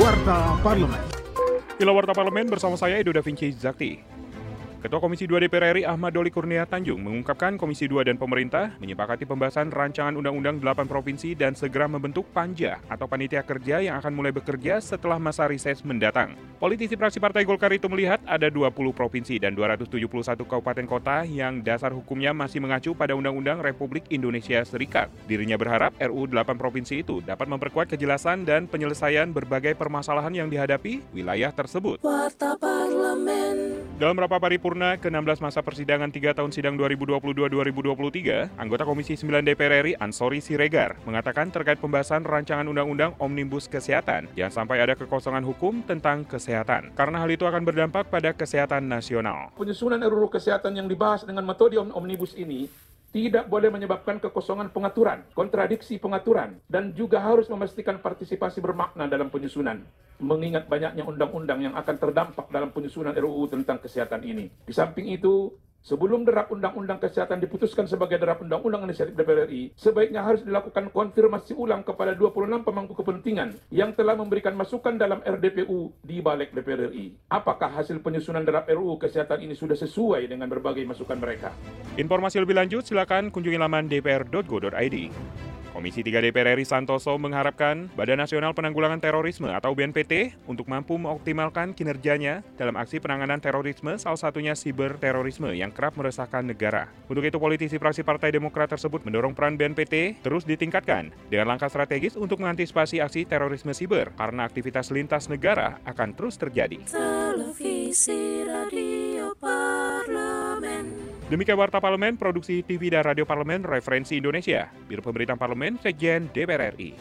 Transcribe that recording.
Warta Parlemen. Inilah Warta Parlemen bersama saya Edo Da Vinci Zakti. Ketua Komisi 2 DPR RI Ahmad Doli Kurnia Tanjung mengungkapkan Komisi 2 dan pemerintah menyepakati pembahasan rancangan Undang-Undang 8 Provinsi dan segera membentuk panja atau panitia kerja yang akan mulai bekerja setelah masa riset mendatang. Politisi fraksi Partai Golkar itu melihat ada 20 provinsi dan 271 kabupaten kota yang dasar hukumnya masih mengacu pada Undang-Undang Republik Indonesia Serikat. Dirinya berharap RU 8 provinsi itu dapat memperkuat kejelasan dan penyelesaian berbagai permasalahan yang dihadapi wilayah tersebut. Dalam rapat paripurna ke-16 masa persidangan 3 tahun sidang 2022-2023, anggota Komisi 9 DPR RI Ansori Siregar mengatakan terkait pembahasan rancangan Undang-Undang Omnibus Kesehatan, jangan sampai ada kekosongan hukum tentang kesehatan, karena hal itu akan berdampak pada kesehatan nasional. Penyusunan RUU Kesehatan yang dibahas dengan metode Omnibus ini tidak boleh menyebabkan kekosongan pengaturan, kontradiksi pengaturan, dan juga harus memastikan partisipasi bermakna dalam penyusunan. Mengingat banyaknya undang-undang yang akan terdampak dalam penyusunan RUU tentang kesehatan ini. Di samping itu, Sebelum draft undang-undang kesehatan diputuskan sebagai draft undang-undang inisiatif DPR RI, sebaiknya harus dilakukan konfirmasi ulang kepada 26 pemangku kepentingan yang telah memberikan masukan dalam RDPU di balik DPR RI. Apakah hasil penyusunan draft RUU kesehatan ini sudah sesuai dengan berbagai masukan mereka? Informasi lebih lanjut silakan kunjungi laman dpr.go.id. Komisi 3 DPR RI Santoso mengharapkan Badan Nasional Penanggulangan Terorisme atau BNPT untuk mampu mengoptimalkan kinerjanya dalam aksi penanganan terorisme salah satunya siber terorisme yang kerap meresahkan negara. Untuk itu politisi fraksi Partai Demokrat tersebut mendorong peran BNPT terus ditingkatkan dengan langkah strategis untuk mengantisipasi aksi terorisme siber karena aktivitas lintas negara akan terus terjadi. Televisi Radio. Demikian Warta Parlemen, Produksi TV dan Radio Parlemen, Referensi Indonesia, Biro Pemberitaan Parlemen, Sekjen DPR RI.